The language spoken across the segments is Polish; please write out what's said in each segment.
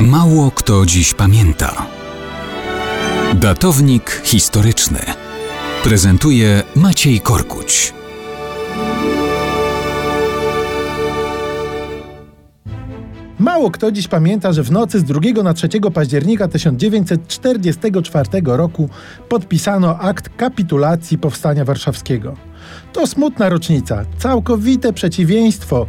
Mało kto dziś pamięta. Datownik historyczny prezentuje Maciej Korkuć. Mało kto dziś pamięta, że w nocy z 2 na 3 października 1944 roku podpisano akt kapitulacji Powstania Warszawskiego. To smutna rocznica, całkowite przeciwieństwo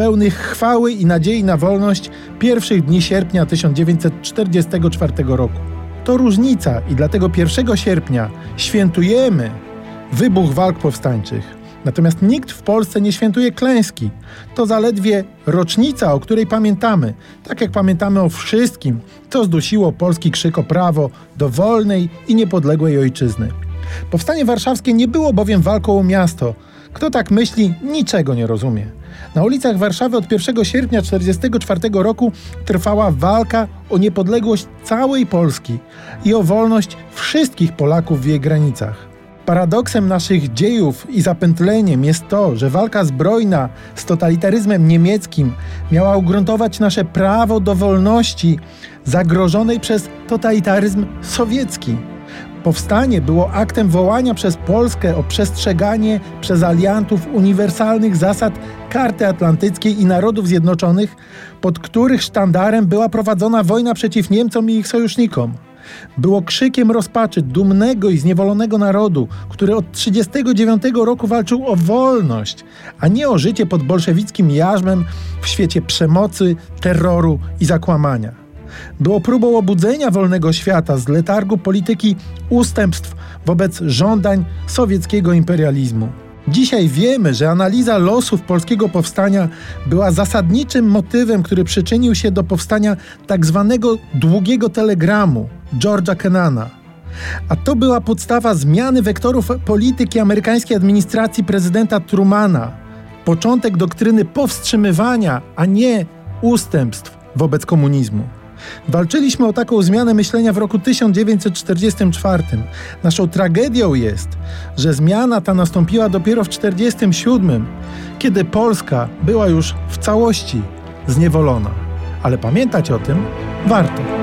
pełnych chwały i nadziei na wolność pierwszych dni sierpnia 1944 roku. To różnica i dlatego 1 sierpnia świętujemy wybuch walk powstańczych. Natomiast nikt w Polsce nie świętuje klęski. To zaledwie rocznica, o której pamiętamy, tak jak pamiętamy o wszystkim, co zdusiło polski krzyk o prawo do wolnej i niepodległej ojczyzny. Powstanie warszawskie nie było bowiem walką o miasto. Kto tak myśli, niczego nie rozumie. Na ulicach Warszawy od 1 sierpnia 1944 roku trwała walka o niepodległość całej Polski i o wolność wszystkich Polaków w jej granicach. Paradoksem naszych dziejów i zapętleniem jest to, że walka zbrojna z totalitaryzmem niemieckim miała ugruntować nasze prawo do wolności zagrożonej przez totalitaryzm sowiecki. Powstanie było aktem wołania przez Polskę o przestrzeganie przez aliantów uniwersalnych zasad Karty Atlantyckiej i Narodów Zjednoczonych, pod których sztandarem była prowadzona wojna przeciw Niemcom i ich sojusznikom. Było krzykiem rozpaczy dumnego i zniewolonego narodu, który od 1939 roku walczył o wolność, a nie o życie pod bolszewickim jarzmem w świecie przemocy, terroru i zakłamania. Było próbą obudzenia wolnego świata z letargu polityki ustępstw wobec żądań sowieckiego imperializmu. Dzisiaj wiemy, że analiza losów polskiego powstania była zasadniczym motywem, który przyczynił się do powstania tak zwanego długiego telegramu George'a Kennana. A to była podstawa zmiany wektorów polityki amerykańskiej administracji prezydenta Trumana. Początek doktryny powstrzymywania, a nie ustępstw wobec komunizmu. Walczyliśmy o taką zmianę myślenia w roku 1944. Naszą tragedią jest, że zmiana ta nastąpiła dopiero w 1947, kiedy Polska była już w całości zniewolona. Ale pamiętać o tym warto.